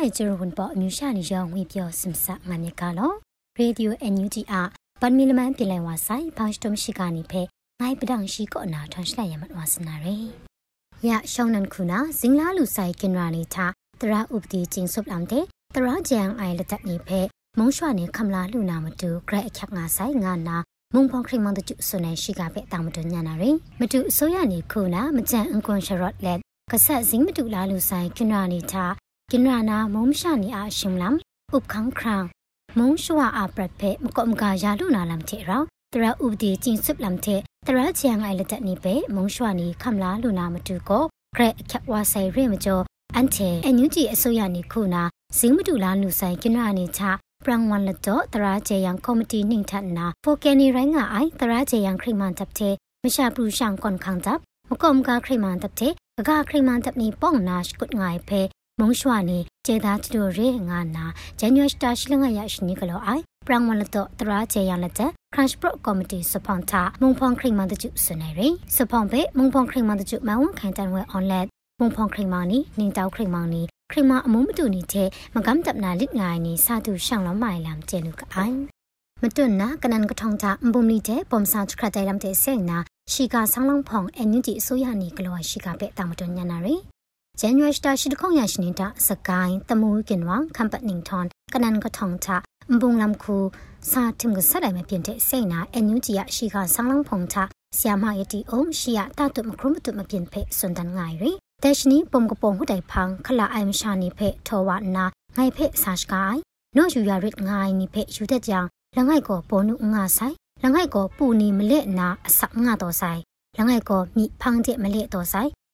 ရိုင်ဂျရဝန်ပေါ်အမျိုးရှာနေရောငွေပြောစင်ဆာငါမြကလောရေဒီယိုအန်ယူဂျီအပန်မီလမန်ပြလဲဝါဆိုင်ဖောင်းစတုံရှိကနေဖဲငိုင်းပဒန့်ရှိကောနာထွန်ရှလိုက်ရမတ်ဝါစနာရေရရှောင်းနန်ခုနာဇင်လာလူဆိုင်ကင်ရာနေချတရာဥပတိချင်းဆုပ်လမ်တဲ့တရာဂျန်အိုင်လက်တက်နေဖဲမုံရွှာနေခမလာလူနာမတူဂရက်အခက်ငါဆိုင်ငါနာမုံဖောင်ခရိမန်တကျဆွနေရှိကပဲတာမတူညာနာရင်မတူအစိုးရနေခုနာမကြံအွန်ကွန်ရှရော့လက်ကဆက်ဇင်းမတူလာလူဆိုင်ကင်ရာနေချ กินรานามุมชานีอาชิมลำอุบขังครางมุงชัวอาปรัดเพมกอมกายาลุนาลำเทเราตระอุบดีจิงสุบลำเทตระเจียงไอละตะนีเปมุงชัวนีคำลาลุนามาดูก็เกรแควาไซเรมจออันเทอนุจีอสุยานีคูนาสิงมดูลานุไซกินรานีชาပရန်ဝန်လတော့တရာကျေယံကော်မတီနှင်ထနာဖိုကယ်နီရိုင်းကအိုင်တရာကျေယံခရိမန်တပ်တဲ့မရှာပလူရှန်ကွန်ခန်းတပ်မကောမကခရိမန်တပ်တဲ့ကကခရိမန်တပ်နီပေါင်နာရှ်ကုတ်ငိုင်ဖဲ မုံရွှာနေကျေသာတူရေငါနာဂျန်နွေစတာရှိလငါရရှိနေကလောအိုင်ပရန်ဝလတော့တရာကျေရလက်တဲ့ခရန့်ပရိုကော်မတီစပွန်တာမုံဖောင်ခရိမန်တကျစနေရယ်စပွန်ပေမုံဖောင်ခရိမန်တကျမဝန်ခိုင်တန်ဝဲအွန်လက်မုံဖောင်ခရိမန်နီနင်းတောက်ခရိမန်နီခရိမအမုံမတူနေတဲ့မကမ်တပ်နာလစ်ငိုင်းနီစာသူရှောင်းလမိုင်လမ်ကျဲလူကအိုင်မတွန်းနာကနန်ကထောင်တာအဘုံလီတဲ့ပုံစာချခတဲ့လမ်တဲ့စိတ်နာရှီကာဆောင်းလုံးဖောင်အန်ယူဂျီအစိုးရနီကလောရှီကာပဲတာမတွန်းညနာရ ယ်ဇန်နဝါရီတာရှိတခေါင်ရရှိနေတာစကိုင်းတမူကင်ဝမ်ကမ်ပတ်နင်းထွန်ကနန်ကထောင်ချအဘုံလမ်ခုစာတင်ကဆက်တိုင်းမပြင်းတဲ့စိတ်နာအန်ယူဂျီရရှိခဆောင်းလုံးဖုံချဆီယမယတီအုံးရှိရတတုမခရုမတုမပြင်းဖဲစွန်တန်ငိုင်ရီတဲရှနီပုံကပုံဟူတိုင်ဖန်းခလာအိုင်ရှာနီဖဲထောဝနာ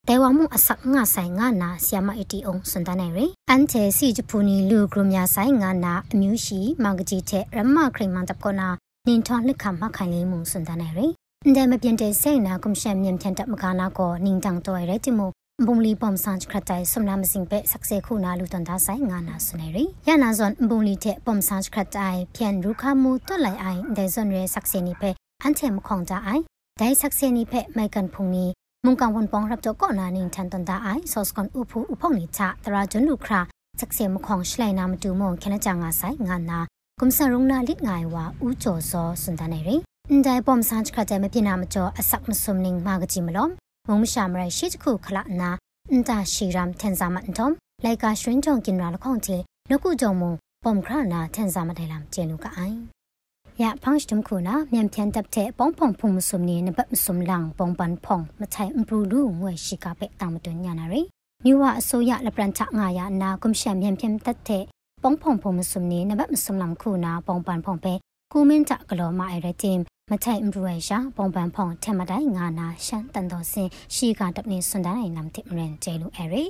ငိုင်ဖဲဆာရှကိုင်းနော့ယူရရစ်ငိုင်နီဖဲယူတဲ့ကြောင်လငိုက်ကိုပေါ်နုငါဆိုင်လငိုက်ကိုပူနီမလက်နာအစငါတော်ဆိုင်လငိုက်ကိုမိဖန်းတဲ့မလက်တော်ဆိုင်တဲဝမှုအစငါဆိုင်ငါနာဆီယမအတီအောင်စွန်တနိုင်ရအန်ချေစီဂျပူနီလူဂရမြဆိုင်ငါနာအမျိုးရှိမင်္ဂကြီးတဲ့ရမခရိမန်တပ်ကနာနင်ထောလက်ခမခိုင်လေးမှုစွန်တနိုင်ရအန်ဒမပြင်းတဲ့စိတ်နာကွန်ရှန်မြန်ဖြန်တပ်မကနာကိုနင်းတန်တော်ရဲတိမိုဘုံလီပုံစံခရတိုင်ဆုမနာမစင်ပဲဆက်ဆေခုနာလူတန်သားဆိုင်ငါနာဆွနေရရနာဇွန်ဘုံလီတဲ့ပုံစံခရတိုင်ဖြန်ရူခမှုတွက်လိုက်အိုင်ဒဲဇွန်ရဲဆက်ဆေနီပဲအန်ချေမခေါန်ကြအိုင်ဒိုင်ဆက်ဆေနီပဲမိုက်ကန်ဖုန်နီ มุงกังวนปองรับจก็นานิงทันตันตาไอซอสกอนอุพูอุพงนิชะตราจุนลูคราสักเสียมของชไลนามาดูมงแค่นจางอาศัยงานนากุมสรุงนาลิดงายว่าอูโจซอสุนทาในริအန်ဒိုင်ပုံစံချခတဲ့မပြနာမကျော်အစက်မစုံနင်းမာကကြီးမလုံးမုံမရှာမရရှိတခုခလနာအန်တာရှိရမ်တန်ဇာမန်တုံလိုက်ကရွှင်းကြုံกินရာလခေါင်ချေလကုကြုံမပုံခရနာတန်ဇာမတိုင်လမ်ကျင်းလူကအိုင် ya pangsh dum khuna myam phian tap the pong pong phum sum ni ne bat sum lang pong pan phong ma thai impru lu ngwe shika pe ta ma tun nyana re miwa asoya la pran cha nga ya na kum sham myam phian tat the pong phong phum sum ni ne bat sum lam khuna pong pan phong pe ku min ta klo ma ai re tim မထိုင်အမ်ရယ်ရှာပုံပန်ဖုံထမတိုင်းငါနာရှန်တန်တော်စင်ရှီကတပ်နေစွန်တိုင်းနမ်တိမရန်ဂျဲလူအရီ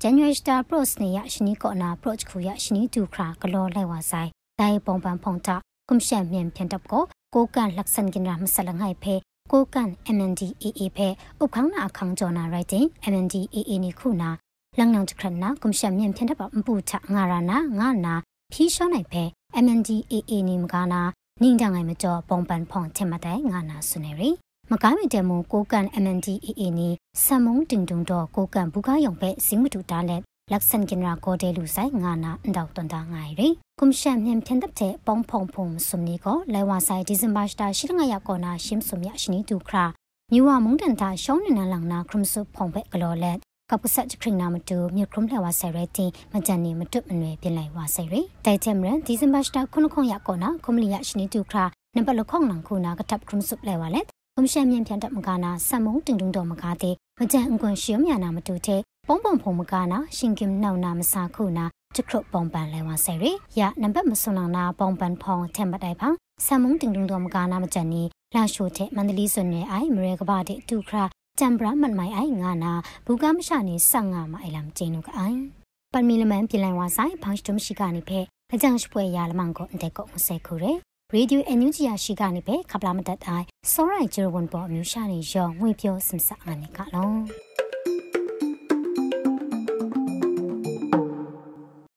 ဂျန်နွေစတာပရော့စ်နေရရှနီကောနာပရော့ချ်ခုရရှနီတူခရာဂလောလိုက်ဝါဆိုင်တိုင်ပုံပန်ဖုံတာ กุมเชมเมียนเพียนตับก็กูกันลักษณกินรามสลังไห้เพกูกัน MNDAA เพอุคังนาคังจอนาไรติง MNDAA นี่คู่นาลังนางจักรนากุมเชมเมียนเพียนตับมปูชะงารานางานาพี่ชอไหนเพ MNDAA นี่มกานานิ่งดังไงมาจอปองปันพองเทมาได้งานาสุเนรีမကားမီတမကိုကန် MNDAA နီဆမ်မုံတင်တုံတော့ကိုကန်ဘူကားယုံပဲစင်းမတူတာလက် လက်ဆန်ကင်ရာကိုဒေလူဆိုင်ငါနာအန်ဒေါက်တန်တာငိုင်ရီကွန်ရှန်မြန်ဖြန်တပ်တဲ့ပုံဖုံဖုံစုံနီကိုလဲဝါဆိုင်ဒီဇင်ဘာစတာရှိငါရကောနာရှင်းစုံမြရှိနီဒူခရာမြူဝမုန်တန်တာရှောင်းနေနလောင်နာခရမ်ဆုဖုံဖက်ကလောလက်ကပစက်ခရင်နာမတူမြခရုံလှဝဆယ်ရတီမကြန်နေမတွတ်မနွယ်ပြင်လိုက်ဝဆယ်ရီတိုက်ချက်မရန်ဒီဇင်ဘာစတာခုနခုံရကောနာခုမလီယရှိနီဒူခရာနံပါတ်လခုံလန်ခုနာကတပ်ခရမ်ဆုလဲဝလက်ကွန်ရှန်မြန်ဖြန်တပ်မကနာဆမ်မုံတင်တုံတော်မကာတဲ့မကြန်အကွန်ရှောင်းမြနာမတူတဲ့ ပုံပုံဖုံမကနာရှင်ကင်နောင်နာမစာခုနာကျခရပုံပန်လဲဝါဆယ်ရီရနံပါတ်မစွန်နာပုံပန်ဖုံထက်မတိုင်ဖာဆမ်မုံတင်တုံတော်မကနာမကြန်နီလာရှိုတဲ့မန္တလေးစွန်နယ်အိုင်မရေကဘာတဲ့တူခရာတမ်ဘရာမန်မိုင်အိုင်ငါနာဘူကမရှာနေဆက်ငါမအိုင်လမ်ကျင်းနုကအိုင်ပန်မီလမန်ပြင်လိုင်ဝါဆိုင်ဖောင်းစတုမရှိကနေဖဲအကြံရှပွဲရလမန်ကိုအန်တဲ့ကိုမဆဲခုရဲရေဒီယိုအန်ယူဂျီယာရှိကနေပဲခပလာမတတ်တိုင်းစောရိုင်ဂျေရဝန်ပေါ်အမျိုးရှာနေရောငွေပြောစင်စအနေကလုံး